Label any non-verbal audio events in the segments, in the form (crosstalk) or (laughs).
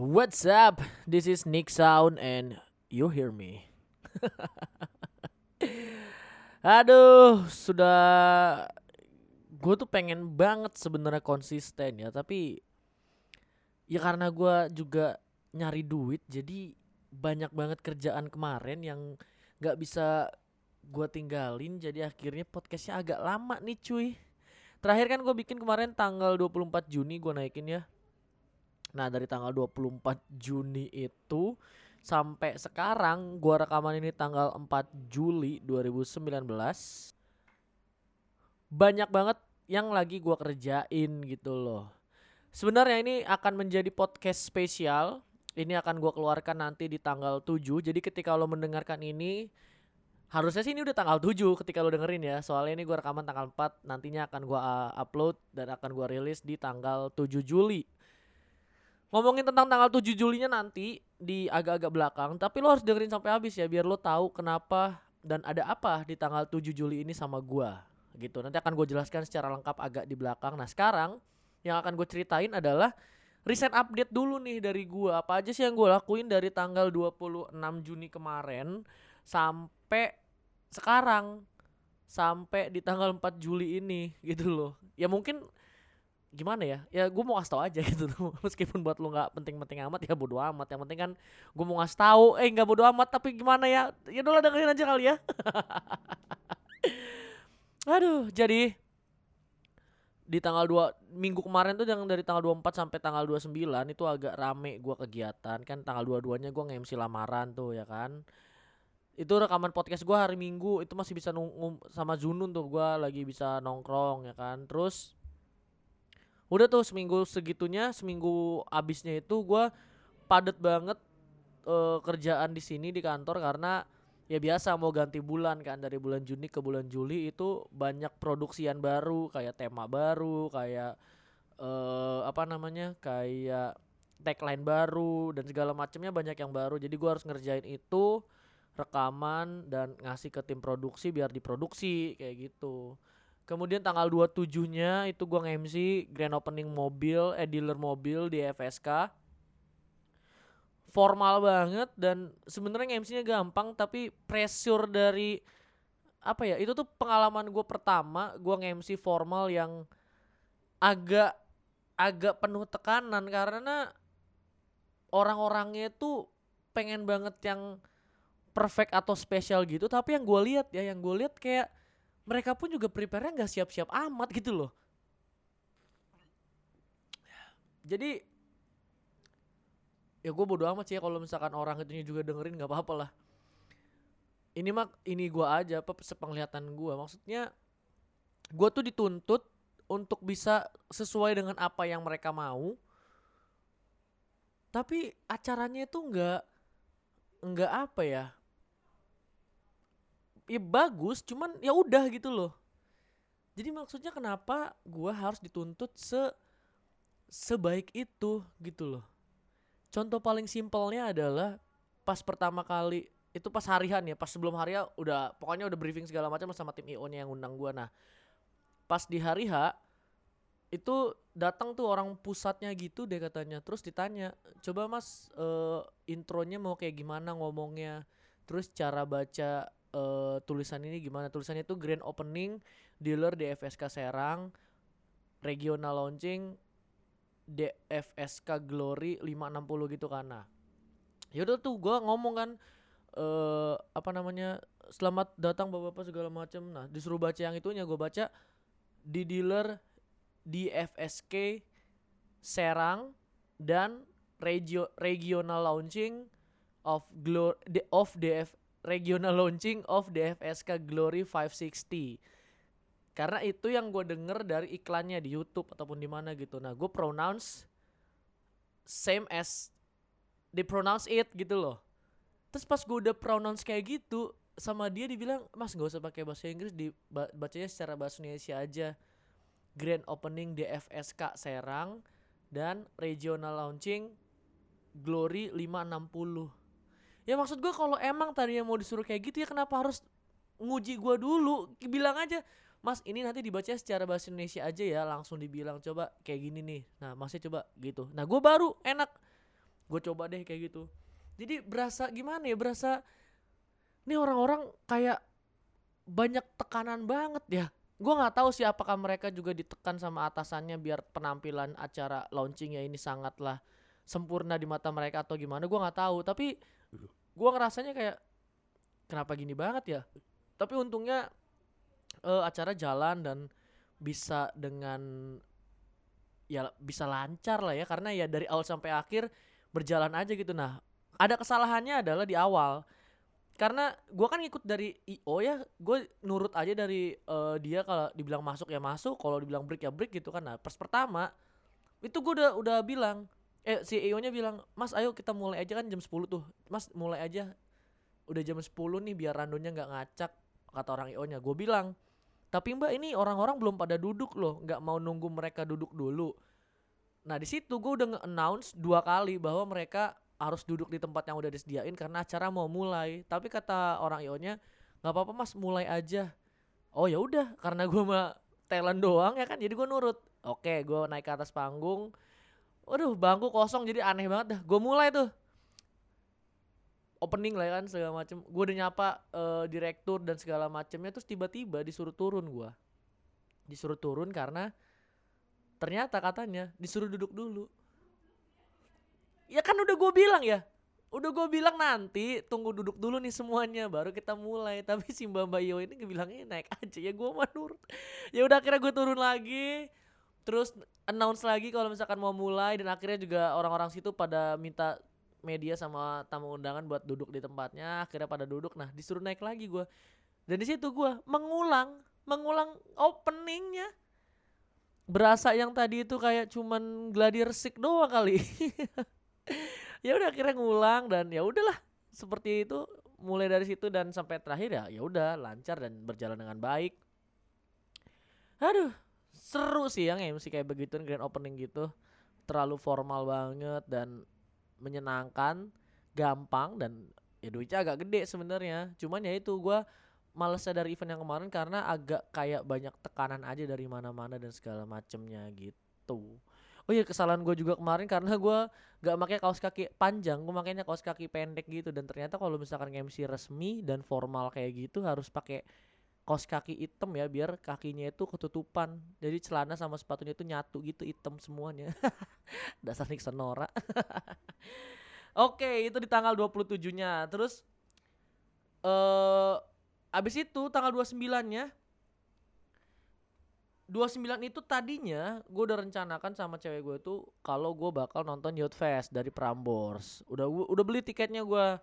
What's up? This is Nick Sound and you hear me. (laughs) Aduh, sudah gue tuh pengen banget sebenarnya konsisten ya, tapi ya karena gue juga nyari duit, jadi banyak banget kerjaan kemarin yang nggak bisa gue tinggalin, jadi akhirnya podcastnya agak lama nih cuy. Terakhir kan gue bikin kemarin tanggal 24 Juni gue naikin ya. Nah dari tanggal 24 Juni itu sampai sekarang gua rekaman ini tanggal 4 Juli 2019 banyak banget yang lagi gua kerjain gitu loh. Sebenarnya ini akan menjadi podcast spesial. Ini akan gua keluarkan nanti di tanggal 7. Jadi ketika lo mendengarkan ini harusnya sih ini udah tanggal 7 ketika lo dengerin ya. Soalnya ini gua rekaman tanggal 4, nantinya akan gua uh, upload dan akan gua rilis di tanggal 7 Juli. Ngomongin tentang tanggal 7 Julinya nanti di agak-agak belakang, tapi lo harus dengerin sampai habis ya biar lo tahu kenapa dan ada apa di tanggal 7 Juli ini sama gua gitu. Nanti akan gue jelaskan secara lengkap agak di belakang. Nah, sekarang yang akan gue ceritain adalah recent update dulu nih dari gua. Apa aja sih yang gue lakuin dari tanggal 26 Juni kemarin sampai sekarang sampai di tanggal 4 Juli ini gitu loh. Ya mungkin gimana ya? Ya gue mau ngasih tau aja gitu (laughs) meskipun buat lu nggak penting-penting amat ya bodo amat. Yang penting kan gue mau ngasih tahu eh nggak bodo amat tapi gimana ya? Ya udah dengerin aja kali ya. (laughs) Aduh jadi di tanggal 2 minggu kemarin tuh yang dari tanggal 24 sampai tanggal 29 itu agak rame gua kegiatan. Kan tanggal 22-nya gua nge-MC lamaran tuh ya kan? Itu rekaman podcast gua hari Minggu. Itu masih bisa nunggu sama Zunun tuh. Gua lagi bisa nongkrong ya kan? Terus udah tuh seminggu segitunya seminggu abisnya itu gue padet banget uh, kerjaan di sini di kantor karena ya biasa mau ganti bulan kan dari bulan Juni ke bulan Juli itu banyak produksian baru kayak tema baru kayak uh, apa namanya kayak tagline baru dan segala macamnya banyak yang baru. Jadi gue harus ngerjain itu rekaman dan ngasih ke tim produksi biar diproduksi kayak gitu Kemudian tanggal 27-nya itu gua nge-MC grand opening mobil, eh dealer mobil di FSK. Formal banget dan sebenarnya nge-MC-nya gampang tapi pressure dari apa ya? Itu tuh pengalaman gue pertama gua nge-MC formal yang agak agak penuh tekanan karena orang-orangnya itu pengen banget yang perfect atau spesial gitu tapi yang gue lihat ya yang gue lihat kayak mereka pun juga prepare-nya nggak siap-siap amat gitu loh. Jadi ya gue bodo amat sih ya kalau misalkan orang itu juga dengerin nggak apa-apa lah. Ini mah ini gue aja apa sepenglihatan gue maksudnya gue tuh dituntut untuk bisa sesuai dengan apa yang mereka mau. Tapi acaranya itu nggak nggak apa ya ya bagus cuman ya udah gitu loh. Jadi maksudnya kenapa gua harus dituntut se sebaik itu gitu loh. Contoh paling simpelnya adalah pas pertama kali itu pas harian ya pas sebelum hari udah pokoknya udah briefing segala macam sama tim IO nya yang undang gua. Nah pas di hari H itu datang tuh orang pusatnya gitu deh katanya. Terus ditanya coba mas uh, intronya mau kayak gimana ngomongnya? Terus cara baca uh, tulisan ini gimana? Tulisannya itu grand opening dealer DFSK Serang regional launching DFSK Glory 560 gitu kan. Nah yaudah tuh gue ngomong kan uh, apa namanya selamat datang bapak-bapak segala macam nah disuruh baca yang itunya gue baca di dealer DFSK Serang dan regio regional launching of Glo of DF regional launching of DFSK Glory 560 karena itu yang gue denger dari iklannya di YouTube ataupun di mana gitu. Nah gue pronounce same as they pronounce it gitu loh. Terus pas gue udah pronounce kayak gitu sama dia dibilang mas gak usah pakai bahasa Inggris dibacanya secara bahasa Indonesia aja. Grand opening DFSK Serang dan regional launching Glory 560 ya maksud gue kalau emang tadinya mau disuruh kayak gitu ya kenapa harus nguji gue dulu? Bilang aja mas ini nanti dibaca secara bahasa Indonesia aja ya langsung dibilang coba kayak gini nih. Nah masnya coba gitu. Nah gue baru enak. Gue coba deh kayak gitu. Jadi berasa gimana ya berasa ini orang-orang kayak banyak tekanan banget ya. Gue nggak tahu sih apakah mereka juga ditekan sama atasannya biar penampilan acara launchingnya ini sangatlah sempurna di mata mereka atau gimana gue nggak tahu. Tapi gue ngerasanya kayak kenapa gini banget ya? Tapi untungnya uh, acara jalan dan bisa dengan ya bisa lancar lah ya. Karena ya dari awal sampai akhir berjalan aja gitu. Nah ada kesalahannya adalah di awal. Karena gue kan ikut dari io ya. Gue nurut aja dari uh, dia kalau dibilang masuk ya masuk. Kalau dibilang break ya break gitu kan. Nah pas pertama itu gue udah udah bilang eh si io nya bilang mas ayo kita mulai aja kan jam 10 tuh mas mulai aja udah jam 10 nih biar randonya nggak ngacak kata orang io nya gue bilang tapi mbak ini orang-orang belum pada duduk loh nggak mau nunggu mereka duduk dulu nah di situ gue udah nge-announce dua kali bahwa mereka harus duduk di tempat yang udah disediain karena acara mau mulai. Tapi kata orang ionya nggak apa-apa mas mulai aja. Oh ya udah karena gue mah talent doang ya kan jadi gue nurut. Oke gue naik ke atas panggung. Waduh bangku kosong jadi aneh banget dah. Gue mulai tuh opening lah ya kan segala macem. Gue udah nyapa uh, direktur dan segala macemnya terus tiba-tiba disuruh turun gue. Disuruh turun karena ternyata katanya disuruh duduk dulu ya kan udah gue bilang ya udah gue bilang nanti tunggu duduk dulu nih semuanya baru kita mulai tapi si mbak mbak Yo ini bilangnya naik aja ya gue menurut ya udah akhirnya gue turun lagi terus announce lagi kalau misalkan mau mulai dan akhirnya juga orang-orang situ pada minta media sama tamu undangan buat duduk di tempatnya akhirnya pada duduk. Nah disuruh naik lagi gue dan di situ gue mengulang mengulang openingnya. Berasa yang tadi itu kayak cuman gladier sick doang kali. (laughs) Ya udah akhirnya ngulang dan ya udahlah. Seperti itu mulai dari situ dan sampai terakhir ya ya udah lancar dan berjalan dengan baik. Aduh seru sih yang MC kayak begitu grand opening gitu. Terlalu formal banget dan menyenangkan gampang dan ya duitnya agak gede sebenarnya. Cuman ya itu gue males dari event yang kemarin karena agak kayak banyak tekanan aja dari mana-mana dan segala macemnya gitu. Oh iya kesalahan gue juga kemarin karena gue gak pakai kaos kaki panjang gue makanya kaos kaki pendek gitu. Dan ternyata kalau misalkan MC resmi dan formal kayak gitu harus pakai kaos kaki hitam ya biar kakinya itu ketutupan jadi celana sama sepatunya itu nyatu gitu hitam semuanya (laughs) dasar Nixon Nora (laughs) Oke, itu di tanggal 27-nya. Terus eh abis itu tanggal 29-nya 29 itu tadinya gue udah rencanakan sama cewek gue tuh kalau gue bakal nonton Youth Fest dari Prambors. Udah udah beli tiketnya gue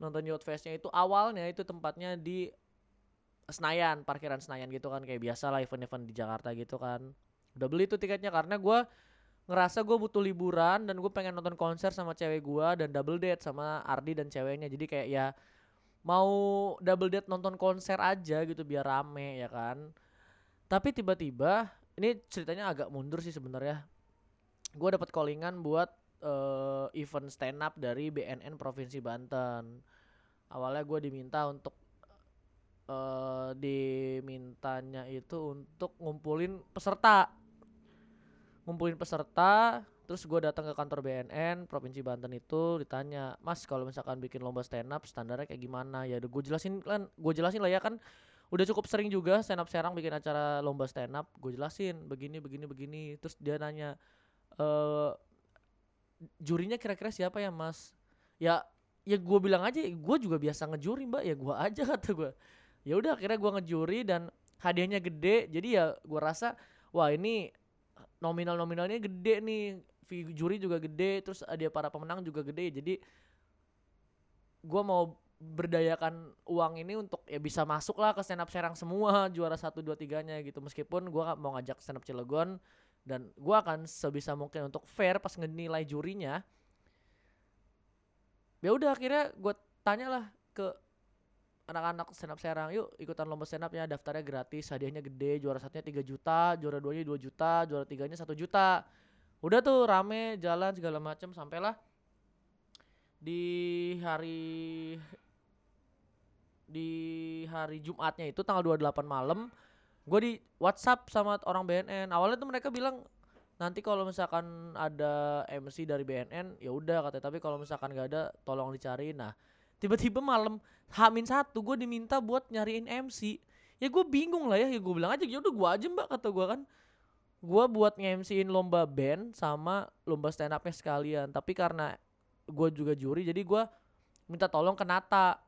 nonton Youth Festnya itu awalnya itu tempatnya di Senayan, parkiran Senayan gitu kan kayak biasa lah event-event di Jakarta gitu kan. Udah beli tuh tiketnya karena gue ngerasa gue butuh liburan dan gue pengen nonton konser sama cewek gue dan double date sama Ardi dan ceweknya. Jadi kayak ya mau double date nonton konser aja gitu biar rame ya kan tapi tiba-tiba ini ceritanya agak mundur sih sebenarnya gue dapat callingan buat uh, event stand up dari BNN provinsi Banten awalnya gue diminta untuk uh, dimintanya itu untuk ngumpulin peserta. Ngumpulin peserta terus gue datang ke kantor BNN provinsi Banten itu ditanya mas kalau misalkan bikin lomba stand up standarnya kayak gimana? Ya gue jelasin kan gue jelasin lah ya kan udah cukup sering juga stand up serang bikin acara lomba stand up gue jelasin begini begini begini. Terus dia nanya e, jurinya kira-kira siapa ya mas? Ya ya gue bilang aja gue juga biasa ngejuri mbak. Ya gue aja (laughs) kata gue ya udah akhirnya gue ngejuri dan hadiahnya gede. Jadi ya gue rasa wah ini nominal nominalnya gede nih. Juri juga gede terus ada para pemenang juga gede. Jadi gue mau berdayakan uang ini untuk ya bisa masuk lah ke stand up Serang semua juara satu dua tiganya gitu. Meskipun gue mau ngajak stand up Cilegon dan gue akan sebisa mungkin untuk fair pas ngenilai jurinya. Ya udah akhirnya gue tanya lah ke anak-anak stand up Serang yuk ikutan lomba stand upnya daftarnya gratis hadiahnya gede juara satunya 3 juta juara duanya 2 juta juara tiganya satu juta. Udah tuh rame jalan segala macam sampailah. Di hari di hari Jumatnya itu tanggal 28 malam gue di WhatsApp sama orang BNN awalnya tuh mereka bilang nanti kalau misalkan ada MC dari BNN ya udah katanya. Tapi kalau misalkan gak ada tolong dicariin nah tiba-tiba malam Hamin satu gue diminta buat nyariin MC ya gue bingung lah ya ya gue bilang aja ya udah gue aja mbak kata gue kan. Gue buat nge-MC-in lomba band sama lomba stand upnya sekalian. Tapi karena gue juga juri jadi gue minta tolong ke Nata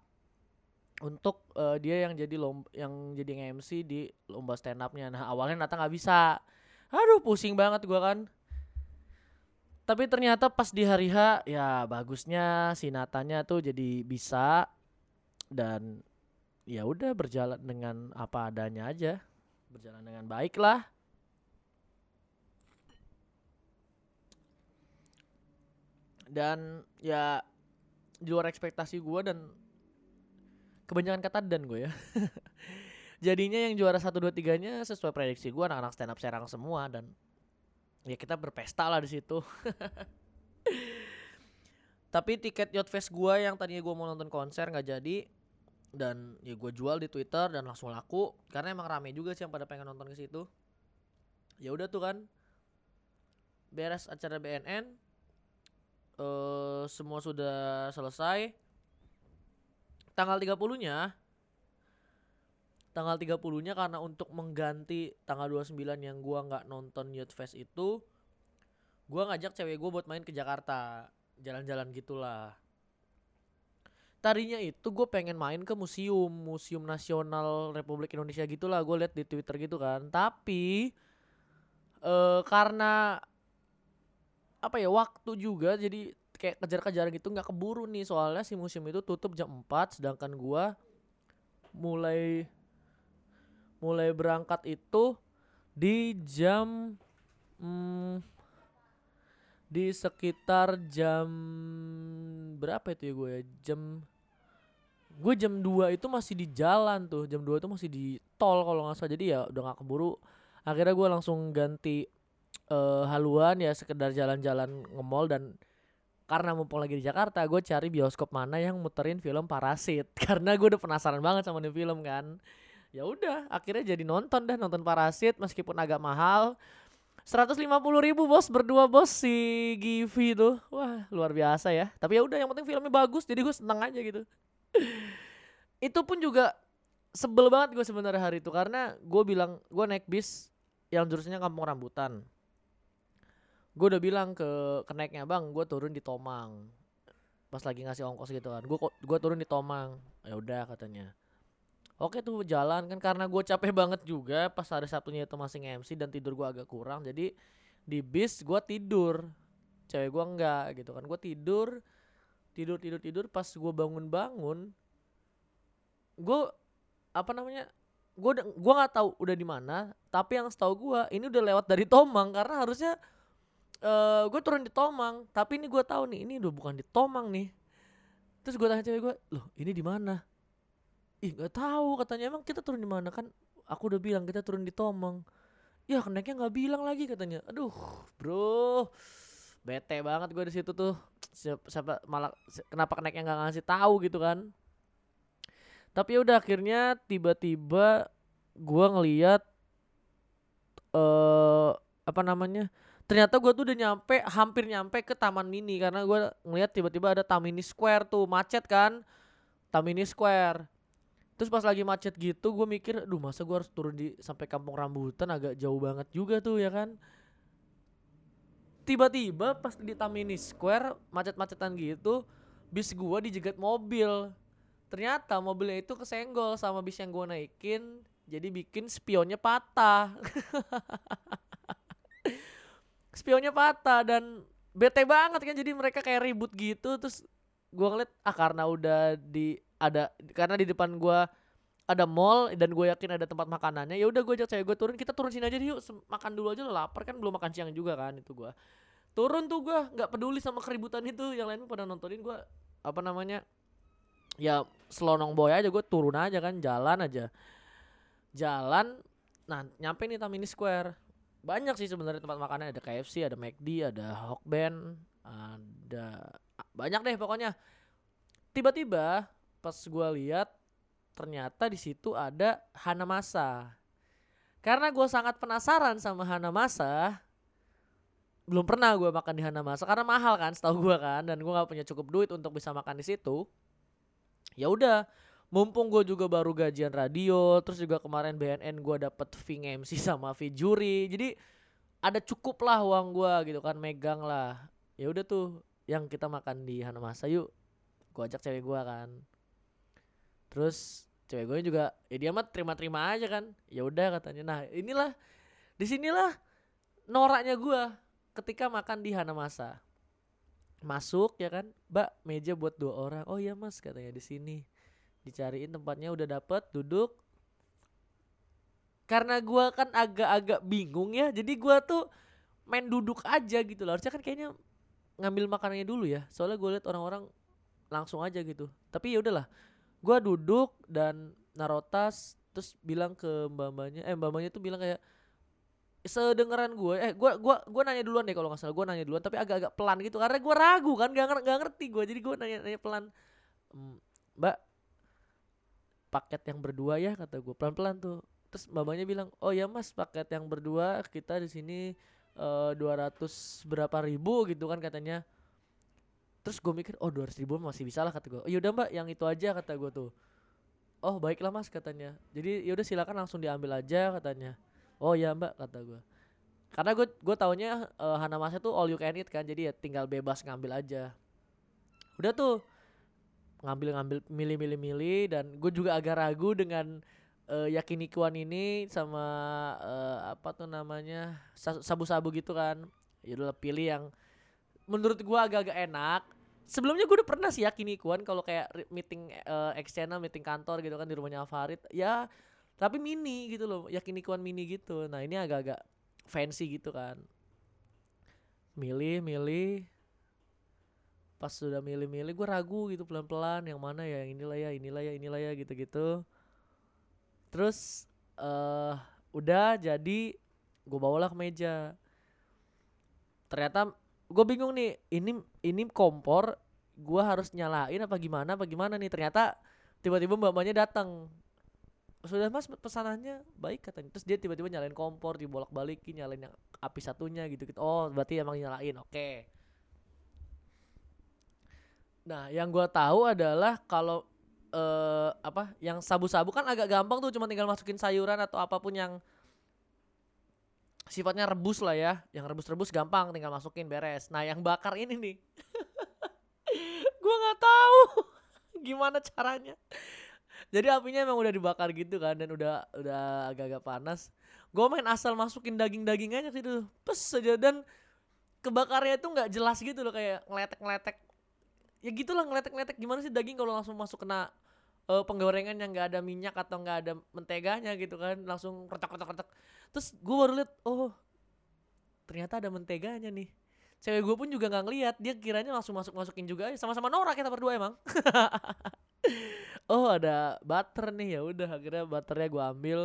untuk uh, dia yang jadi lomba yang jadi nge-MC di lomba stand upnya nah awalnya Nata nggak bisa. Aduh pusing banget gue kan tapi ternyata pas di hari H ya bagusnya si Natanya tuh jadi bisa dan ya udah berjalan dengan apa adanya aja. Berjalan dengan baik lah. Dan ya di luar ekspektasi gue dan kebanyakan kata dan gue ya. (laughs) Jadinya yang juara satu dua tiganya sesuai prediksi gue anak-anak stand up Serang semua dan ya kita berpesta lah di situ (laughs) tapi tiket Yacht Fest gue yang tadinya gue mau nonton konser nggak jadi dan ya gue jual di Twitter dan langsung laku karena emang rame juga sih yang pada pengen nonton ke situ ya udah tuh kan beres acara BNN uh, semua sudah selesai. Tanggal 30-nya tanggal 30-nya karena untuk mengganti tanggal 29 yang gua nggak nonton Youth Fest itu gua ngajak cewek gua buat main ke Jakarta, jalan-jalan gitulah. Tadinya itu gue pengen main ke museum, Museum Nasional Republik Indonesia gitulah, gue liat di Twitter gitu kan. Tapi uh, karena apa ya waktu juga jadi kayak kejar-kejaran gitu nggak keburu nih soalnya si museum itu tutup jam 4 sedangkan gua mulai mulai berangkat itu di jam hmm, di sekitar jam berapa itu ya gue ya? Jam gue jam 2 itu masih di jalan tuh. Jam 2 itu masih di tol kalau nggak salah. Jadi ya udah nggak keburu. Akhirnya gue langsung ganti uh, haluan ya sekedar jalan-jalan nge-mall dan karena mumpung lagi di Jakarta gue cari bioskop mana yang muterin film Parasit. (laughs) Karena gue udah penasaran banget sama nih film kan ya udah akhirnya jadi nonton dah nonton Parasit meskipun agak mahal. 150 ribu bos berdua bos si Givi tuh wah luar biasa ya. Tapi ya udah yang penting filmnya bagus jadi gue seneng aja gitu. (laughs) Itu pun juga sebel banget gue sebenarnya hari itu karena gue bilang gue naik bis yang jurusannya kampung rambutan. Gue udah bilang ke kenaiknya bang gue turun di Tomang. Pas lagi ngasih ongkos gitu kan gue gue turun di Tomang. Ya udah katanya oke tuh jalan. Kan karena gue capek banget juga pas hari Sabtunya itu masih MC dan tidur gue agak kurang jadi di bis gue tidur. Cewek gue enggak gitu kan. Gue tidur tidur tidur tidur. Pas gue bangun bangun gue apa namanya gue gue nggak tahu udah di mana tapi yang setahu gue ini udah lewat dari Tomang karena harusnya uh, eh, gue turun di Tomang. Tapi ini gue tahu nih ini udah bukan di Tomang nih. Terus gue tanya cewek gue loh ini di mana ih nggak tahu katanya. Emang kita turun di mana? Kan aku udah bilang kita turun di Tomang. Ya kenaiknya nggak bilang lagi katanya. Aduh bro. Bete banget gue di situ tuh. Siapa, siapa malah kenapa kenaiknya nggak ngasih tahu gitu kan? Tapi ya udah akhirnya tiba-tiba gue ngeliat eh uh, apa namanya? Ternyata gue tuh udah nyampe hampir nyampe ke Taman Mini. Karena gue ngeliat tiba-tiba ada Tamini Square tuh. Macet kan? Tamini Square terus pas lagi macet gitu gue mikir aduh masa gue harus turun di sampai kampung rambutan? Agak jauh banget juga tuh ya kan? Tiba-tiba pas di Tamini Square macet-macetan gitu bis gue dijegat mobil. Ternyata mobilnya itu kesenggol sama bis yang gue naikin jadi bikin spionnya patah. (laughs) Spionnya patah dan bete banget kan jadi mereka kayak ribut gitu. Terus gua ngeliat ah karena udah di ada karena di depan gua ada mall dan gue yakin ada tempat makanannya ya udah gue ajak saya gue turun kita turun sini aja yuk makan dulu aja lah lapar kan belum makan siang juga kan itu gue turun tuh gue nggak peduli sama keributan itu yang lain pada nontonin gue apa namanya ya selonong boy aja gue turun aja kan jalan aja. Jalan nah nyampe nih Tamini Square. Banyak sih sebenarnya tempat makannya ada KFC ada McD ada Hokben ada banyak deh pokoknya. Tiba-tiba pas gue lihat ternyata di situ ada Hana Masa. Karena gue sangat penasaran sama Hana Masa belum pernah gue makan di Hanamasa karena mahal kan setahu gue kan dan gue nggak punya cukup duit untuk bisa makan di situ. Ya udah mumpung gue juga baru gajian radio terus juga kemarin BNN gue dapet fee MC (laughs) sama fee juri jadi ada cukup lah uang gue gitu kan megang lah. Ya udah tuh yang kita makan di Hanamasa yuk gue ajak cewek gue kan terus cewek gue juga ya dia mah terima-terima aja kan. Ya udah katanya. Nah inilah di sinilah noraknya gue ketika makan di Hanamasa masuk ya kan? Mbak meja buat dua orang. Oh iya mas katanya di sini. Dicariin tempatnya udah dapet duduk. Karena gue kan agak-agak bingung ya jadi gue tuh main duduk aja gitu loh. Harusnya kan kayaknya ngambil makanannya dulu ya. Soalnya gue liat orang-orang langsung aja gitu. Tapi ya udahlah gue duduk dan narotas terus bilang ke mbak-mbaknya eh mbak-mbaknya tuh bilang kayak sedengeran gue. Eh gue gua gua nanya duluan deh kalau nggak salah gue nanya duluan tapi agak-agak pelan gitu karena gue ragu kan gak, gak ngerti gue jadi gue nanya nanya pelan. "Mm, mbak paket yang berdua ya kata gue pelan pelan tuh. Terus mbaknya bilang oh ya mas paket yang berdua kita di sini eh, dua ratus berapa ribu gitu kan katanya terus gue mikir oh dua ribu masih bisa lah kata gue oh yaudah mbak yang itu aja kata gue tuh. Oh baiklah mas katanya. Jadi yaudah silakan langsung diambil aja katanya. Oh ya mbak kata gue karena gue gue taunya uh, Hanamasa tuh all you can eat kan jadi ya tinggal bebas ngambil aja. Udah tuh ngambil ngambil milih milih milih dan gue juga agak ragu dengan uh, yakinikuan ini sama uh, apa tuh namanya sa- sabu-sabu gitu kan. Ya udah pilih yang menurut gua agak-agak enak. Sebelumnya gue udah pernah sih yakinikuan kalau kayak meeting uh, external meeting kantor gitu kan di rumahnya Farid. Ya tapi mini gitu loh yakinikuan mini gitu. Nah ini agak-agak fancy gitu kan. Milih milih. Pas sudah milih-milih gue ragu gitu pelan-pelan yang mana ya yang inilah ya inilah ya inilah ya gitu-gitu. Terus eh udah jadi gue bawalah ke meja. Ternyata gue bingung nih ini ini kompor gue harus nyalain apa gimana apa gimana nih? Ternyata tiba-tiba mbak-mbaknya datang. Sudah mas pesanannya baik katanya. Terus dia tiba-tiba nyalain kompor dibolak-balikin nyalain yang api satunya gitu gitu. Oh berarti emang nyalain oke. Nah yang gua tahu adalah kalau eh apa yang sabu-sabu kan agak gampang tuh cuma tinggal masukin sayuran atau apa pun yang sifatnya rebus lah ya. Yang rebus-rebus gampang tinggal masukin beres. Nah yang bakar ini nih. (laughs) Gua nggak tahu (laughs) gimana caranya. Jadi apinya emang udah dibakar gitu kan dan udah udah agak-agak panas. Gue main asal masukin daging-daging aja gitu. Pes aja dan kebakarnya itu nggak jelas gitu loh kayak ngeletek-ngeletek. Ya gitulah ngeletek-ngeletek. Gimana sih daging kalau langsung masuk kena eh, penggorengan yang nggak ada minyak atau nggak ada menteganya gitu kan langsung retak-retak-retak terus gue baru liat oh ternyata ada menteganya nih. Cewek gue pun juga nggak ngeliat dia kiranya langsung masuk masukin juga sama-sama norak kita berdua emang. (laughs) Oh ada butter nih ya udah akhirnya butternya gue ambil.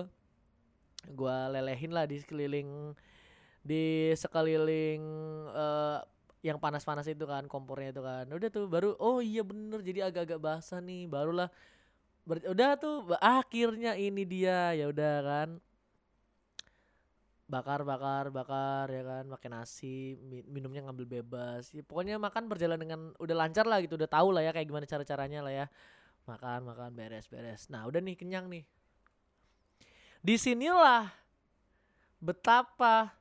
Gue lelehin lah di sekeliling di sekeliling eh, yang panas-panas itu kan kompornya itu kan. Udah tuh baru oh iya bener jadi agak-agak basah nih. Barulah ber- udah tuh akhirnya ini dia ya udah kan. Bakar bakar bakar ya kan pakai nasi mi- minumnya ngambil bebas. Ya, pokoknya makan berjalan dengan udah lancar lah gitu udah tahu lah ya kayak gimana cara caranya lah ya. Makan makan beres beres. Nah udah nih kenyang nih. Di sinilah betapa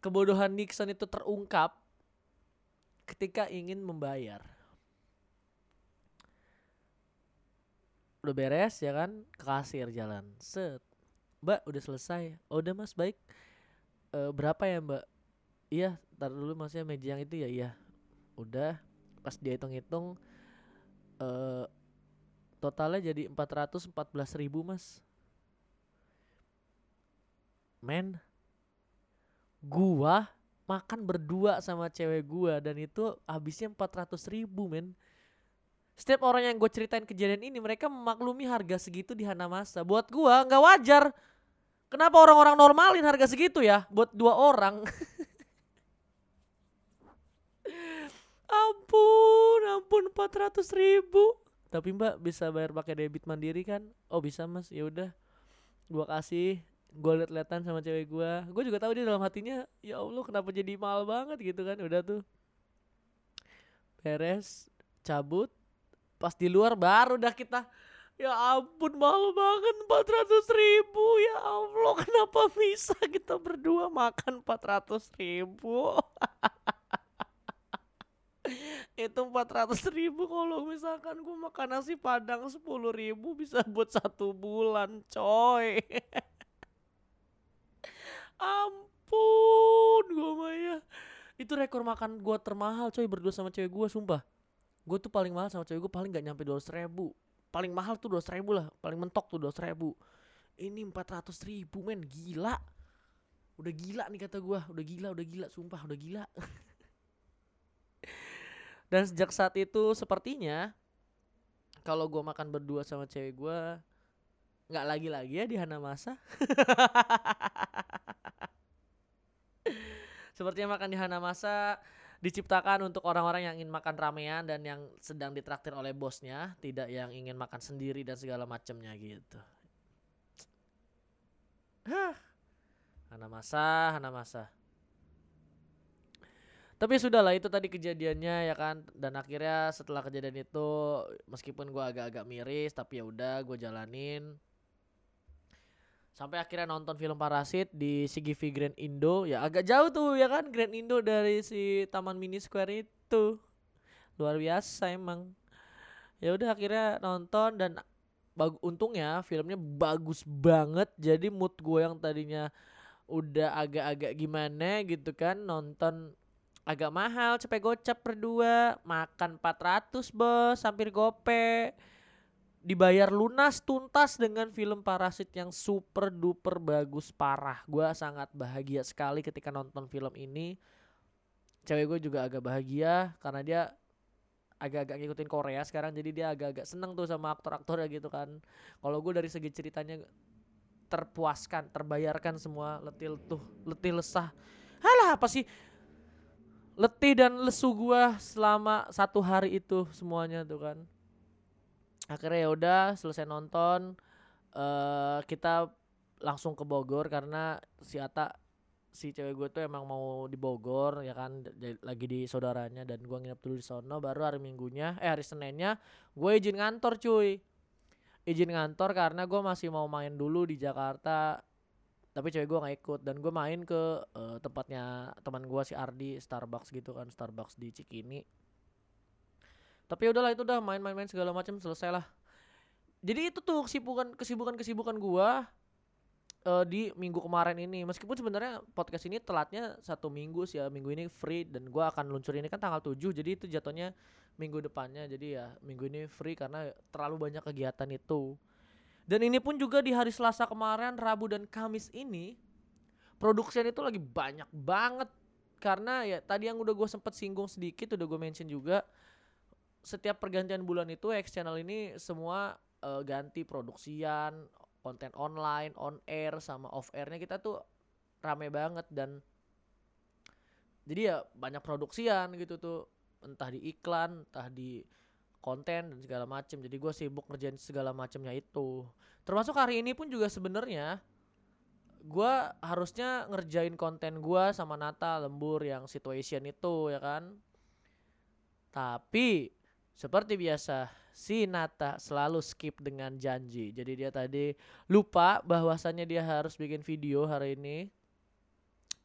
kebodohan Nixon itu terungkap ketika ingin membayar udah beres ya kan? Ke kasir jalan. Set. Mbak udah selesai. Oh, udah mas. Baik. Eh, berapa ya mbak? Iya tar dulu maksudnya meja yang itu ya? Iya. Udah. Pas dia hitung-hitung eh totalnya jadi 414 ribu mas. Men. Gua makan berdua sama cewek gua dan itu habisnya 400 ribu men setiap orang yang gue ceritain kejadian ini mereka memaklumi harga segitu di Hanamasa buat gua nggak wajar. Kenapa orang-orang normalin harga segitu ya? Buat dua orang. (laughs) Ampun ampun 400 ribu. Tapi mbak bisa bayar pakai debit mandiri kan? Oh bisa mas. Ya udah. Gua kasih. Gue liat-liatan sama cewek gue gue juga tahu dia dalam hatinya ya allah kenapa jadi mahal banget? gitu kan. Udah tuh. Beres cabut pas di luar baru dah kita. Ya ampun mahal banget 400 ribu. Ya allah (laughs) kenapa bisa kita berdua makan 400 ribu? (laughs) Itu 400 ribu kalau misalkan gue makan nasi padang 10 ribu bisa buat satu bulan coy. (laughs) Ampun gue Maya itu rekor makan gue termahal coy berdua sama cewek gue sumpah gue tuh paling mahal sama cewek gue paling gak nyampe 200 ribu. Paling mahal tuh 200 ribu lah paling mentok tuh 200 ribu. Ini 400 ribu men. Gila. Udah gila nih kata gue udah gila udah gila sumpah udah gila. (laughs) Dan sejak saat itu sepertinya kalau gue makan berdua sama cewek gue nggak lagi-lagi ya di Hana Masa. (laughs) Sepertinya makan di Hana Masa diciptakan untuk orang-orang yang ingin makan ramean dan yang sedang ditraktir oleh bosnya, tidak yang ingin makan sendiri dan segala macamnya gitu. Hah. Hana Masa, Hana Masa. Tapi sudahlah itu tadi kejadiannya ya kan dan akhirnya setelah kejadian itu meskipun gua agak-agak miris tapi ya udah gue jalanin sampai akhirnya nonton film Parasit di CGV Grand Indo. Ya agak jauh tuh ya kan? Grand Indo dari si Taman Mini Square itu. Luar biasa emang. Ya udah akhirnya nonton dan bag untungnya filmnya bagus banget. Jadi mood gue yang tadinya udah agak-agak gimana gitu kan nonton agak mahal cepet gocap berdua. Makan 400 bos hampir gope dibayar lunas tuntas dengan film Parasit yang super duper bagus parah. Gua sangat bahagia sekali ketika nonton film ini. Cewek gue juga agak bahagia karena dia agak-agak ngikutin Korea sekarang jadi dia agak-agak seneng tuh sama aktor-aktornya gitu kan. Kalau gue dari segi ceritanya terpuaskan, terbayarkan semua letih tuh, letih lesah. Halah apa sih? Letih dan lesu gua selama satu hari itu semuanya tuh kan akhirnya ya udah selesai nonton uh, kita langsung ke Bogor karena si Ata si cewek gue tuh emang mau di Bogor ya kan lagi di saudaranya dan gue nginep dulu di sono baru hari minggunya eh hari seninnya gue izin ngantor cuy. Izin ngantor karena gue masih mau main dulu di Jakarta tapi cewek gue nggak ikut dan gue main ke uh, tempatnya teman gue si Ardi Starbucks gitu kan Starbucks di Cikini tapi ya udahlah itu udah main-main-main segala macam selesai lah. Jadi itu tuh kesibukan kesibukan kesibukan gua uh, di minggu kemarin ini. Meskipun sebenarnya podcast ini telatnya satu minggu sih ya minggu ini free dan gua akan luncur ini kan tanggal 7 jadi itu jatuhnya minggu depannya. Jadi ya minggu ini free karena terlalu banyak kegiatan itu. Dan ini pun juga di hari Selasa kemarin Rabu dan Kamis ini produksinya itu lagi banyak banget. Karena ya tadi yang udah gue sempet singgung sedikit udah gue mention juga setiap pergantian bulan itu X channel ini semua uh, ganti produksian, konten online, on air sama off airnya kita tuh rame banget dan jadi ya banyak produksian gitu tuh entah di iklan, entah di konten dan segala macem. Jadi gue sibuk ngerjain segala macemnya itu. Termasuk hari ini pun juga sebenarnya gue harusnya ngerjain konten gue sama Nata lembur yang situation itu ya kan. Tapi seperti biasa, si Nata selalu skip dengan janji. Jadi dia tadi lupa bahwasannya dia harus bikin video hari ini.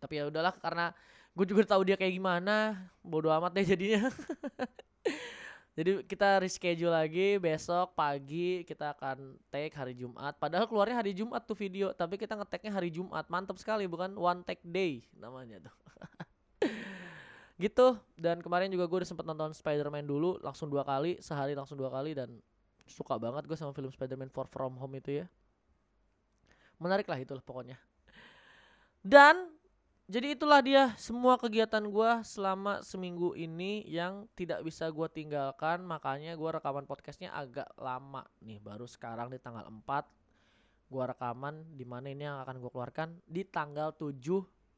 Tapi ya udahlah karena gue juga tahu dia kayak gimana, bodo amat deh jadinya. (laughs) Jadi kita reschedule lagi besok pagi kita akan take hari Jumat. Padahal keluarnya hari Jumat tuh video, tapi kita ngeteknya hari Jumat. Mantap sekali bukan one take day namanya tuh. (laughs) gitu. Dan kemarin juga gue udah sempet nonton Spider-Man dulu langsung dua kali sehari langsung dua kali dan suka banget gue sama film Spider-Man Far From Home itu ya. Menarik lah itulah pokoknya. Dan jadi itulah dia semua kegiatan gue selama seminggu ini yang tidak bisa gue tinggalkan. Makanya gue rekaman podcastnya agak lama nih baru sekarang di tanggal 4 gue rekaman di mana ini yang akan gue keluarkan? Di tanggal 7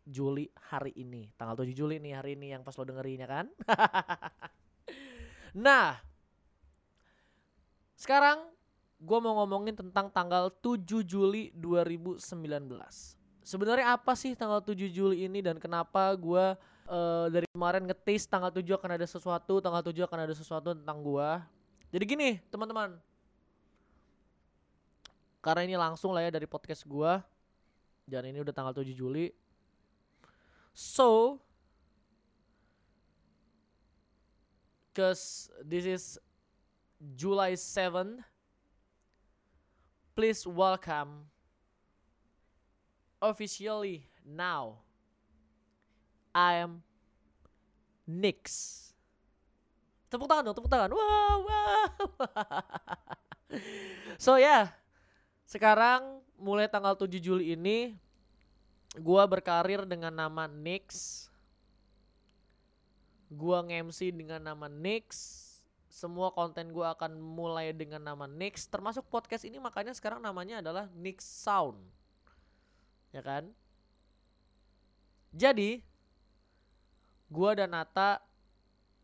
Juli hari ini. Tanggal 7 Juli nih hari ini yang pas lo dengerinnya kan. (laughs) nah, sekarang Gua mau ngomongin tentang tanggal 7 Juli 2019. Sebenarnya apa sih tanggal 7 Juli ini dan kenapa gua uh, dari kemarin ngetis tanggal 7 akan ada sesuatu, tanggal 7 akan ada sesuatu tentang gua. Jadi gini, teman-teman. Karena ini langsung lah ya dari podcast gua. Dan ini udah tanggal 7 Juli. So, cause this is July 7 please welcome officially now I am Nix. Tepuk tangan dong, tepuk tangan. Wow, wow. (laughs) so yeah, sekarang mulai tanggal 7 Juli ini gua berkarir dengan nama Nix. Gua nge-MC dengan nama Nix semua konten gue akan mulai dengan nama Nix termasuk podcast ini makanya sekarang namanya adalah Nix Sound. Ya kan? Jadi gue dan Nata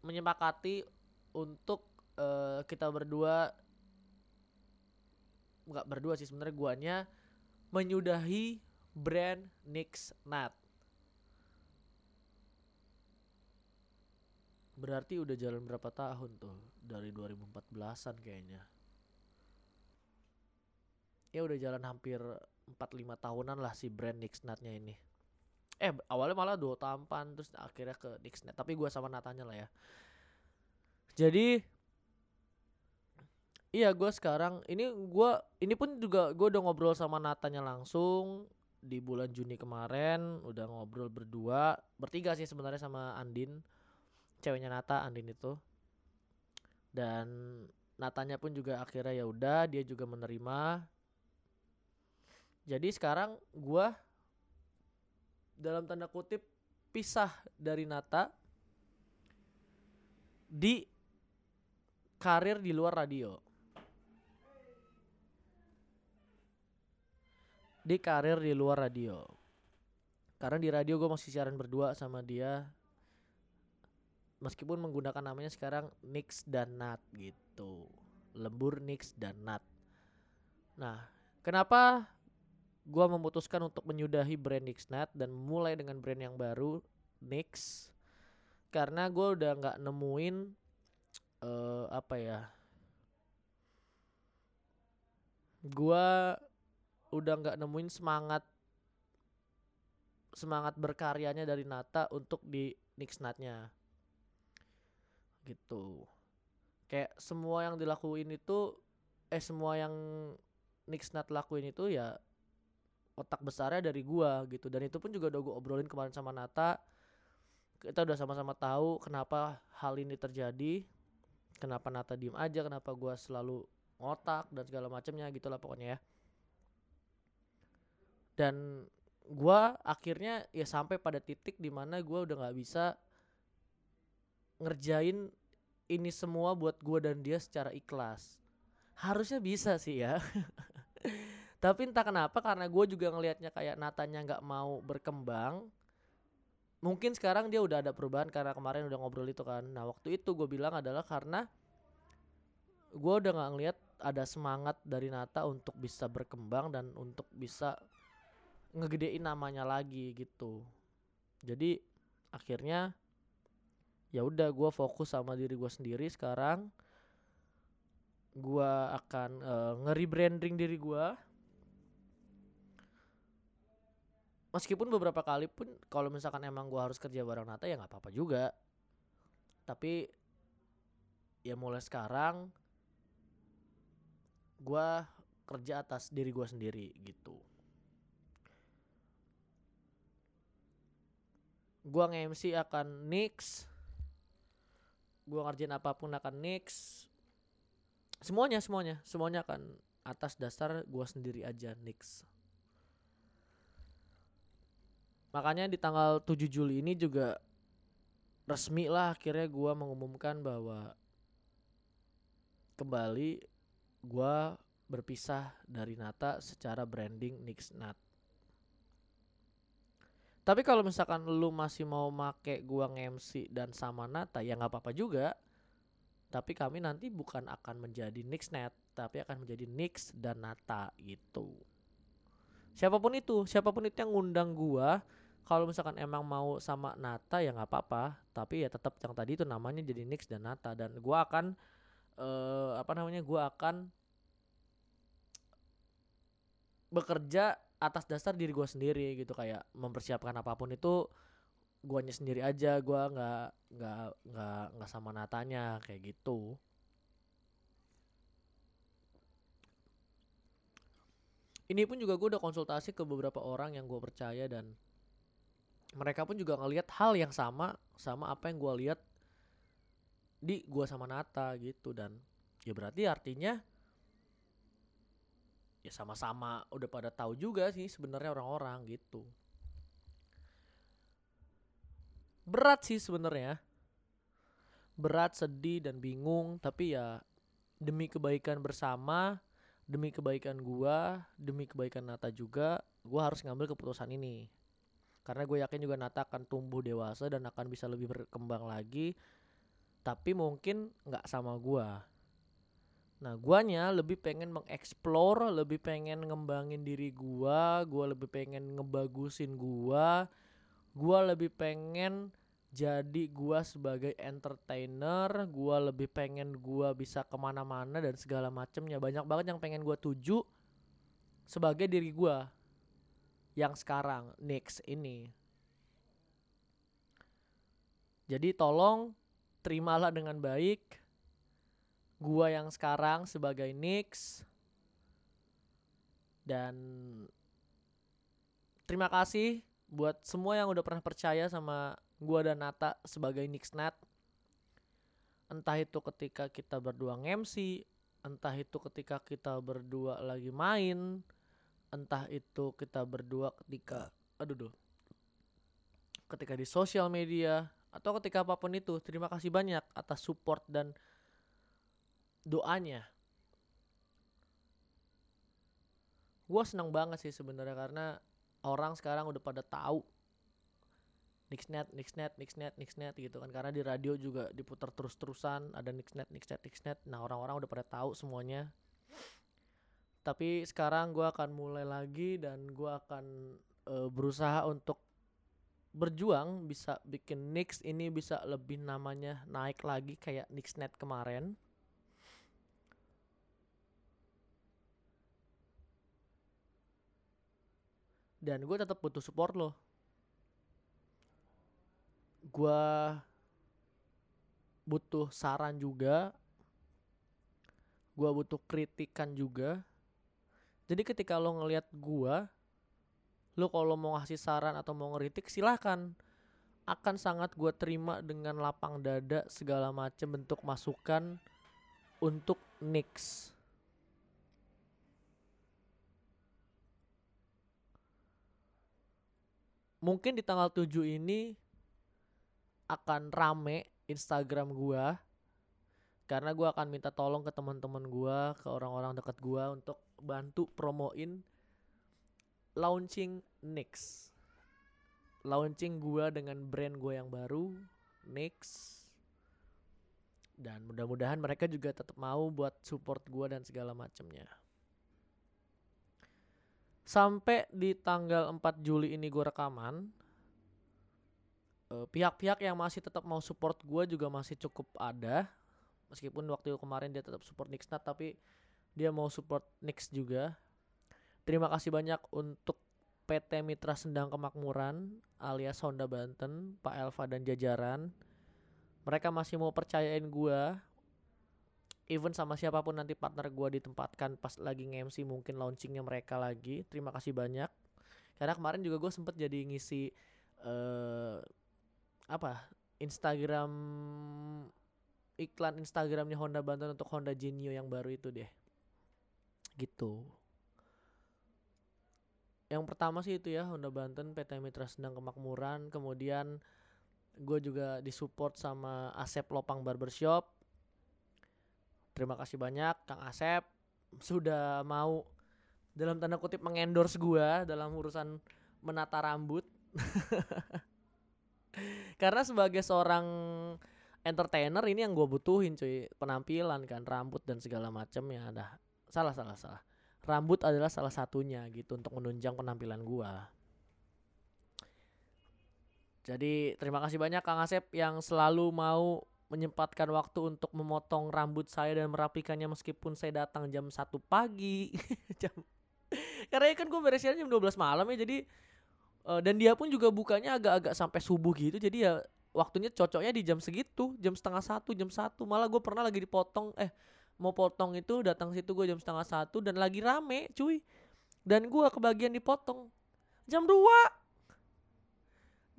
menyepakati untuk uh, kita berdua nggak berdua sih sebenarnya guanya menyudahi brand Nix Nat Berarti udah jalan berapa tahun tuh? Dari 2014-an kayaknya. Ya udah jalan hampir 4-5 tahunan lah si brand Nixnat-nya ini. Eh awalnya malah dua tampan terus akhirnya ke Nixnat. Tapi gue sama Natanya lah ya. Jadi Iya gue sekarang ini gue ini pun juga gue udah ngobrol sama Natanya langsung di bulan Juni kemarin udah ngobrol berdua bertiga sih sebenarnya sama Andin ceweknya Nata Andin itu. Dan Natanya pun juga akhirnya ya udah dia juga menerima. Jadi sekarang gua dalam tanda kutip pisah dari Nata di karir di luar radio di karir di luar radio karena di radio gue masih siaran berdua sama dia meskipun menggunakan namanya sekarang Nix dan Nat gitu. Lembur Nix dan Nat. Nah, kenapa gua memutuskan untuk menyudahi brand Nix Nat dan mulai dengan brand yang baru Nix? Karena gua udah nggak nemuin uh, apa ya? Gua udah nggak nemuin semangat semangat berkaryanya dari Nata untuk di Nix Natnya. Gitu. Kayak semua yang dilakuin itu eh semua yang Nixnat lakuin itu ya otak besarnya dari gua gitu. Dan itu pun juga udah gua obrolin kemarin sama Nata. Kita udah sama-sama tahu kenapa hal ini terjadi kenapa Nata diem aja kenapa gua selalu ngotak dan segala macamnya gitulah pokoknya ya dan gua akhirnya ya sampai pada titik di mana gua udah nggak bisa ngerjain ini semua buat gue dan dia secara ikhlas. Harusnya bisa sih ya. (laughs) Tapi entah kenapa karena gue juga ngelihatnya kayak Natanya nggak mau berkembang mungkin sekarang dia udah ada perubahan karena kemarin udah ngobrol itu kan. Nah waktu itu gue bilang adalah karena gue udah nggak ngelihat ada semangat dari Nata untuk bisa berkembang dan untuk bisa ngegedein namanya lagi gitu. Jadi akhirnya ya udah gue fokus sama diri gue sendiri sekarang. Gue akan uh, nge-rebranding diri gue meskipun beberapa kali pun kalau misalkan emang gue harus kerja bareng Nata ya nggak apa-apa juga. Tapi ya mulai sekarang gue kerja atas diri gue sendiri gitu gue nge-MC akan Nix gue ngerjain apa pun akan nix semuanya semuanya semuanya akan atas dasar gue sendiri aja nix makanya di tanggal 7 Juli ini juga resmi lah akhirnya gue mengumumkan bahwa kembali gue berpisah dari Nata secara branding Nix Nat tapi kalau misalkan lu masih mau make gua nge-MC dan sama Nata ya nggak apa-apa juga. Tapi kami nanti bukan akan menjadi Nixnet, tapi akan menjadi Nix dan Nata gitu. Siapa pun itu, siapa pun itu yang ngundang gua, kalau misalkan emang mau sama Nata ya nggak apa-apa, tapi ya tetap yang tadi itu namanya jadi Nix dan Nata dan gua akan eh apa namanya? Gua akan bekerja atas dasar diri gua sendiri gitu kayak mempersiapkan apa pun itu guanya sendiri aja gua nggak nggak nggak nggak sama Natanya kayak gitu. Ini pun juga gue udah konsultasi ke beberapa orang yang gue percaya dan mereka pun juga ngelihat hal yang sama sama apa yang gue lihat di gue sama Nata gitu dan ya berarti artinya ya sama-sama udah pada tahu juga sih sebenarnya orang-orang gitu berat sih sebenarnya berat sedih dan bingung tapi ya demi kebaikan bersama demi kebaikan gua, demi kebaikan Nata juga, gua harus ngambil keputusan ini. Karena gue yakin juga Nata akan tumbuh dewasa dan akan bisa lebih berkembang lagi. Tapi mungkin nggak sama gua. Nah, guanya lebih pengen mengeksplor, lebih pengen ngembangin diri gua, gua lebih pengen ngebagusin gua. Gua lebih pengen jadi gua sebagai entertainer gua lebih pengen gua bisa ke mana-mana dan segala macemnya banyak banget yang pengen gua tuju sebagai diri gua yang sekarang next ini jadi tolong terimalah dengan baik gua yang sekarang sebagai Nix. Dan terima kasih buat semua yang udah pernah percaya sama gua dan Nata sebagai Nixnet entah itu ketika kita berdua ngemsi entah itu ketika kita berdua lagi main entah itu kita berdua ketika aduh duh ketika di sosial media atau ketika apa pun itu terima kasih banyak atas support dan doanya gue senang banget sih sebenarnya karena orang sekarang udah pada tahu Nixnet, Nixnet, Nixnet, Nixnet gitu kan karena di radio juga diputar terus-terusan ada Nixnet, Nixnet, Nixnet. Nah orang-orang udah pada tahu semuanya. Tapi sekarang gue akan mulai lagi dan gue akan uh, berusaha untuk berjuang bisa bikin Nix ini bisa lebih namanya naik lagi kayak Nixnet kemarin. Dan gue tetap butuh support loh gua butuh saran juga. Gua butuh kritikan juga. Jadi ketika lo ngelihat gua lo kalau mau ngasih saran atau mau ngeritik silahkan. Akan sangat gua terima dengan lapang dada segala macam bentuk masukan untuk Nix. Mungkin di tanggal 7 ini akan rame Instagram gua karena gua akan minta tolong ke teman-teman gua, ke orang-orang dekat gua untuk bantu promoin launching Nix. Launching gua dengan brand gua yang baru, Nix. Dan mudah-mudahan mereka juga tetap mau buat support gua dan segala macamnya. Sampai di tanggal 4 Juli ini gue rekaman, pihak-pihak uh, yang masih tetap mau support gue juga masih cukup ada. Meskipun waktu kemarin dia tetap support Nixnat tapi dia mau support Nix juga. Terima kasih banyak untuk PT Mitra Sendang Kemakmuran alias Honda Banten Pak Elva dan jajaran. Mereka masih mau percayain gue even sama siapa pun nanti partner gue ditempatkan pas lagi nge-MC mungkin launchingnya mereka lagi. Terima kasih banyak. Karena kemarin juga gue sempet jadi ngisi uh, apa Instagram iklan Instagramnya Honda Banten untuk Honda Genio yang baru itu deh. Gitu. Yang pertama sih itu ya Honda Banten PT Mitra Sendang Kemakmuran. Kemudian gue juga disupport sama Asep Lopang Barbershop terima kasih banyak Kang Asep. Sudah mau dalam tanda kutip mengendorse gue dalam urusan menata rambut. (laughs) Karena sebagai seorang entertainer ini yang gue butuhin cuy. Penampilan kan rambut dan segala macam ya ada salah salah salah. Rambut adalah salah satunya gitu untuk menunjang penampilan gua. Jadi terima kasih banyak Kang Asep yang selalu mau menyempatkan waktu untuk memotong rambut saya dan merapikannya meskipun saya datang jam satu pagi. (laughs) Jam karena kan gue beresnya jam 12 malam ya jadi uh, dan dia pun juga bukanya agak-agak sampai subuh gitu jadi ya waktunya cocoknya di jam segitu jam setengah satu jam satu. Malah gue pernah lagi dipotong eh mau potong itu datang situ gue jam setengah satu dan lagi rame cuy. Dan gue kebagian dipotong. Jam 2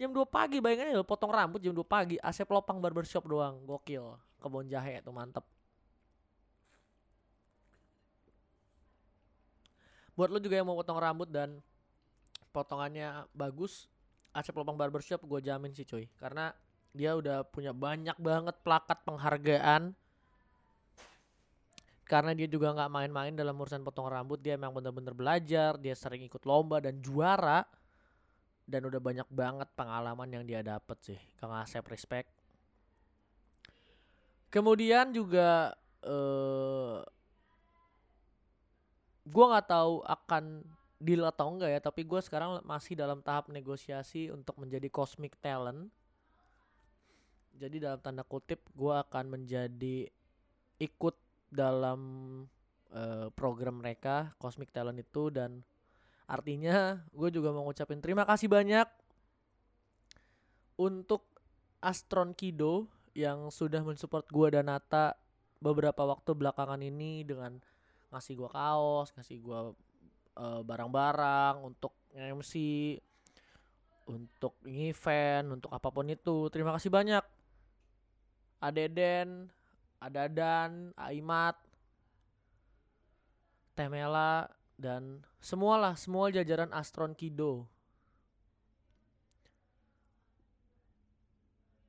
jam 2 pagi bayangannya lo potong rambut jam 2 pagi Asep Lopang barbershop doang. Gokil kebun jahe tuh mantep. Buat lo juga yang mau potong rambut dan potongannya bagus Asep Lopang barbershop gue jamin sih cuy. Karena dia udah punya banyak banget plakat penghargaan. Karena dia juga nggak main-main dalam urusan potong rambut dia emang bener-bener belajar dia sering ikut lomba dan juara dan udah banyak banget pengalaman yang dia dapet sih Kang Asep respect. Kemudian juga uh, gue nggak tahu akan deal atau enggak ya tapi gue sekarang masih dalam tahap negosiasi untuk menjadi cosmic talent. Jadi dalam tanda kutip gue akan menjadi ikut dalam uh, program mereka cosmic talent itu dan Artinya gue juga mau ngucapin terima kasih banyak untuk Astron Kido yang sudah mensupport gue dan Nata beberapa waktu belakangan ini dengan ngasih gue kaos, ngasih gue uh, barang-barang untuk MC, untuk event, untuk apa pun itu. Terima kasih banyak. Adeden, Adadan, Aimat, Temela, dan semualah semua jajaran Astron Kido.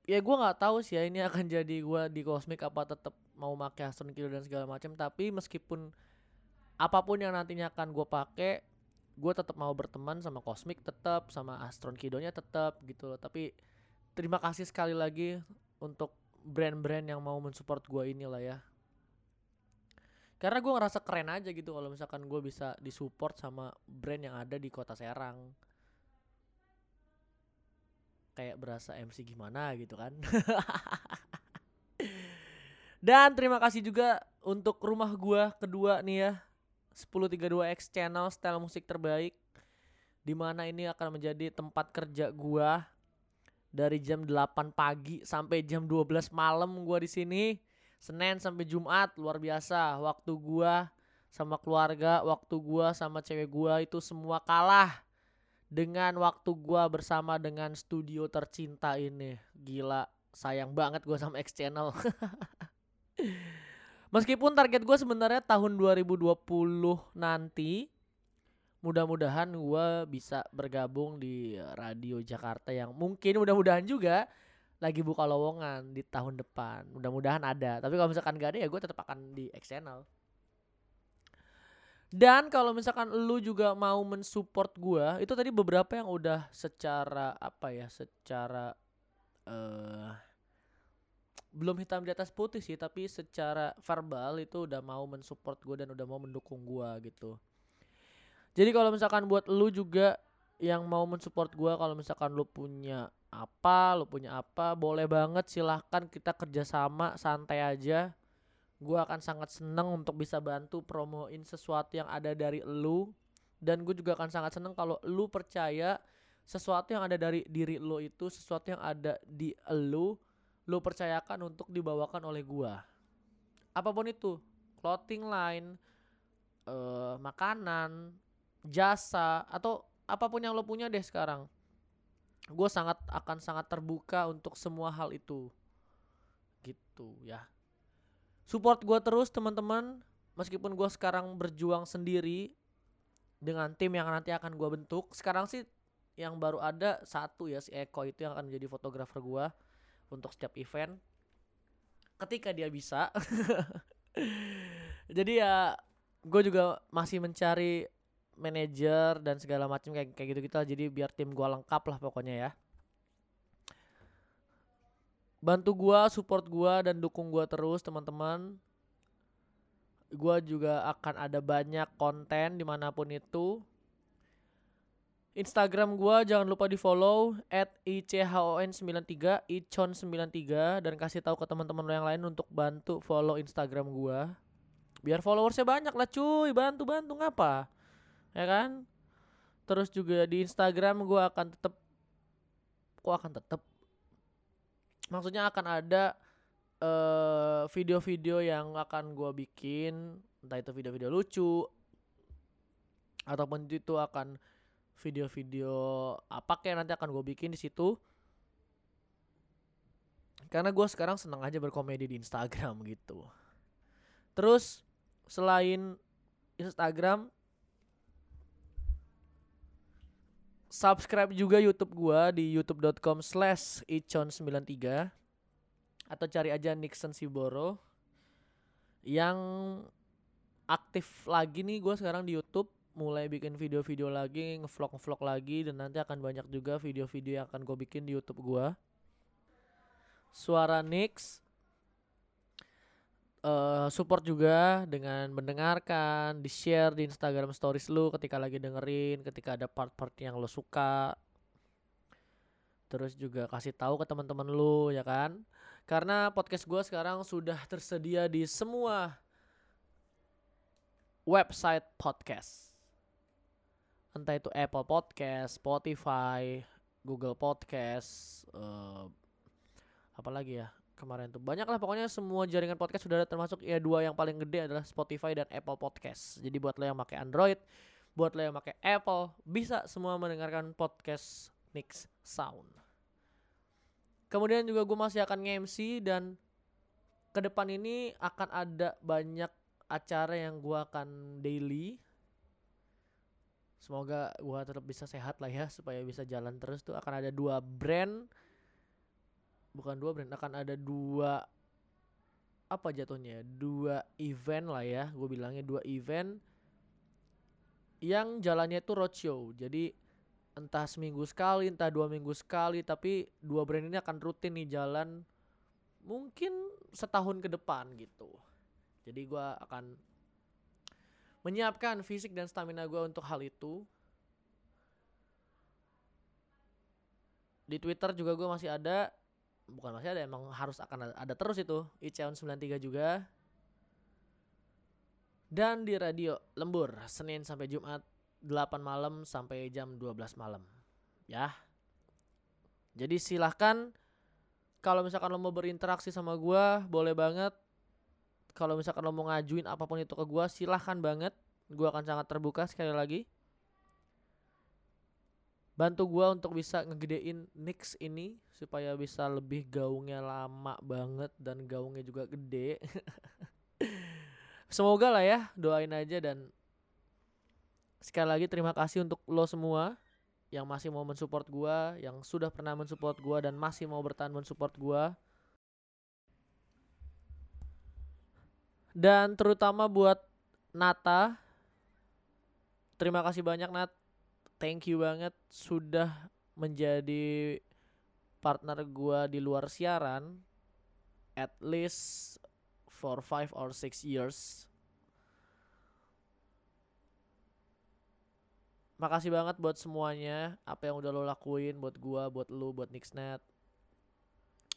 Ya gue nggak tahu sih ya ini akan jadi gue di Cosmic apa tetap mau pakai Astron Kido dan segala macam tapi meskipun apa pun yang nantinya akan gue pakai gue tetap mau berteman sama Cosmic tetap sama Astron Kidonya tetap gitu loh. Tapi terima kasih sekali lagi untuk brand-brand yang mau mensupport gue inilah ya karena gue ngerasa keren aja gitu kalau misalkan gue bisa disupport sama brand yang ada di kota Serang. Kayak berasa MC gimana gitu kan. (laughs) Dan terima kasih juga untuk rumah gue kedua nih ya. 1032X channel style musik terbaik. Di mana ini akan menjadi tempat kerja gue dari jam 8 pagi sampai jam 12 malam gue di sini Senin sampai Jumat luar biasa. Waktu gua sama keluarga, waktu gua sama cewek gua itu semua kalah dengan waktu gua bersama dengan studio tercinta ini. Gila, sayang banget gua sama X Channel. (laughs) Meskipun target gue sebenarnya tahun 2020 nanti mudah-mudahan gue bisa bergabung di radio Jakarta yang mungkin mudah-mudahan juga lagi buka lowongan di tahun depan. Mudah-mudahan ada. Tapi kalau misalkan gak ada ya gue tetap akan di channel. Dan kalau misalkan lu juga mau mensupport gue, itu tadi beberapa yang udah secara apa ya, secara uh, belum hitam di atas putih sih, tapi secara verbal itu udah mau mensupport gue dan udah mau mendukung gue gitu. Jadi kalau misalkan buat lu juga yang mau mensupport gue, kalau misalkan lu punya apa lo punya apa boleh banget silahkan kita kerjasama santai aja. Gue akan sangat seneng untuk bisa bantu promoin sesuatu yang ada dari lu. Dan gue juga akan sangat seneng kalau lu percaya sesuatu yang ada dari diri lo itu sesuatu yang ada di lu lu percayakan untuk dibawakan oleh gue apa pun itu clothing line uh, makanan jasa atau apa pun yang lo punya deh sekarang gue sangat akan sangat terbuka untuk semua hal itu. Gitu ya. Support gue terus teman-teman. Meskipun gue sekarang berjuang sendiri dengan tim yang nanti akan gue bentuk. Sekarang sih yang baru ada satu ya si Eko itu yang akan menjadi fotografer gue untuk setiap event. Ketika dia bisa. (laughs) Jadi ya gue juga masih mencari manajer dan segala macam kayak kayak gitu gitu jadi biar tim gua lengkap lah pokoknya ya. Bantu gua support gua dan dukung gua terus teman-teman. Gua juga akan ada banyak konten di mana pun itu. Instagram gua jangan lupa di follow at ichon93 ichon93 dan kasih tahu ke teman-teman lo yang lain untuk bantu follow Instagram gua. Biar followersnya banyak lah cuy. Bantu bantu ngapa ya kan? Terus juga di Instagram gua akan tetap kok akan tetap maksudnya akan ada eh, video-video yang akan gua bikin entah itu video-video lucu ataupun itu akan video-video apa kayak nanti akan gue bikin di situ. Karena gue sekarang seneng aja berkomedi di Instagram gitu. Terus selain Instagram subscribe juga YouTube gua di youtube.com slash icon93 atau cari aja Nixon Siboro. Yang aktif lagi nih gue sekarang di YouTube. Mulai bikin video-video lagi ngevlog ngevlog lagi. Dan nanti akan banyak juga video-video yang akan gue bikin di YouTube gua. Suara Nix eh support juga dengan mendengarkan, di share di Instagram stories lu ketika lagi dengerin, ketika ada part-part yang lo suka. Terus juga kasih tahu ke teman-teman lu ya kan. Karena podcast gua sekarang sudah tersedia di semua website podcast. Entah itu Apple Podcast, Spotify, Google Podcast, eh apa lagi ya? Kemarin tuh. Banyak lah pokoknya semua jaringan podcast sudah ada termasuk ya dua yang paling gede adalah Spotify dan Apple Podcast. Jadi buat lo yang pakai Android buat lo yang pakai Apple bisa semua mendengarkan podcast Nix Sound. Kemudian juga gue masih akan nge-MC dan ke depan ini akan ada banyak acara yang gue akan daily. Semoga gue tetap bisa sehat lah ya supaya bisa jalan terus tuh. Akan ada dua brand bukan dua brand akan ada dua apa jatuhnya? Dua event lah ya gue bilangnya dua event yang jalannya itu roadshow. Jadi entah seminggu sekali entah dua minggu sekali tapi dua brand ini akan rutin nih jalan mungkin setahun ke depan gitu. Jadi gue akan menyiapkan fisik dan stamina gue untuk hal itu. Di Twitter juga gue masih ada bukan masih ada emang harus akan ada, ada terus itu. Iceon 93 juga. Dan di radio lembur Senin sampai Jumat 8 malam sampai jam 12 malam. Ya. Jadi silahkan kalau misalkan lo mau berinteraksi sama gua boleh banget. Kalau misalkan lo mau ngajuin apa pun itu ke gua silahkan banget. Gua akan sangat terbuka sekali lagi bantu gua untuk bisa ngegedein Nix ini supaya bisa lebih gaungnya lama banget dan gaungnya juga gede. (laughs) Semoga lah ya, doain aja dan sekali lagi terima kasih untuk lo semua yang masih mau mensupport gua, yang sudah pernah mensupport gua dan masih mau bertahan mensupport gua. Dan terutama buat Nata. Terima kasih banyak Nat thank you banget sudah menjadi partner gua di luar siaran at least for five or six years. Makasih banget buat semuanya apa yang udah lo lakuin buat gua, buat lu, buat Nixnet.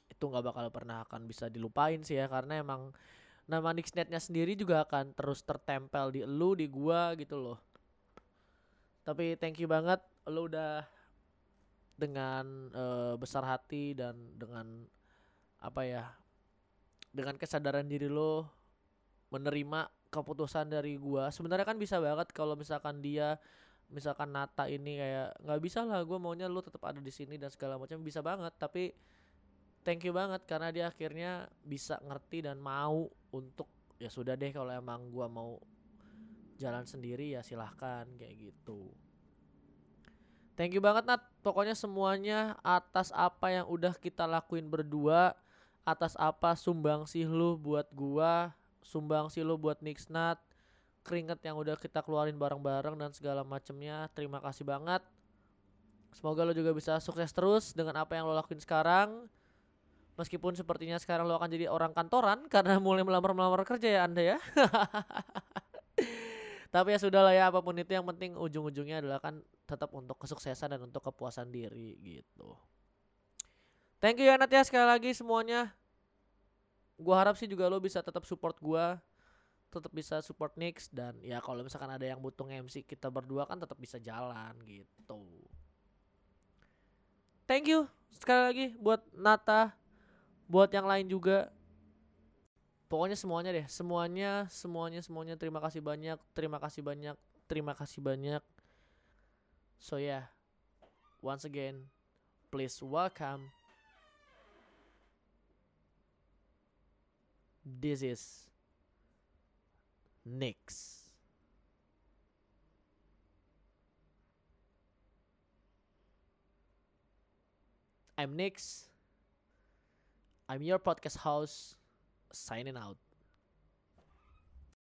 Itu nggak bakal pernah akan bisa dilupain sih ya karena emang nama Nixnetnya sendiri juga akan terus tertempel di lu, di gua gitu loh tapi thank you banget lo udah dengan uh, besar hati dan dengan apa ya dengan kesadaran diri lo menerima keputusan dari gua. Sebenarnya kan bisa banget kalau misalkan dia misalkan Nata ini kayak nggak bisa lah gua maunya lo tetap ada di sini dan segala macam bisa banget. Tapi thank you banget karena dia akhirnya bisa ngerti dan mau untuk ya sudah deh kalau emang gua mau jalan sendiri ya silahkan kayak gitu. Thank you banget Nat. Pokoknya semuanya atas apa yang udah kita lakuin berdua atas apa sumbang sih lu buat gua sumbang sih lu buat Nixnat keringet yang udah kita keluarin bareng-bareng dan segala macemnya. Terima kasih banget. Semoga lo juga bisa sukses terus dengan apa yang lo lakuin sekarang. Meskipun sepertinya sekarang lo akan jadi orang kantoran karena mulai melamar-melamar kerja ya Anda ya. (laughs) Tapi ya sudah lah ya apa pun itu yang penting ujung-ujungnya adalah kan tetap untuk kesuksesan dan untuk kepuasan diri gitu. Thank you ya Nat ya sekali lagi semuanya. Gua harap sih juga lo bisa tetap support gua tetap bisa support Nix dan ya kalau misalkan ada yang butuh MC kita berdua kan tetap bisa jalan gitu. Thank you sekali lagi buat Nata, buat yang lain juga. Pokoknya semuanya deh, semuanya, semuanya, semuanya. Terima kasih banyak, terima kasih banyak, terima kasih banyak. So yeah, once again, please welcome. This is Nix. I'm Nix. I'm your podcast host, signing out.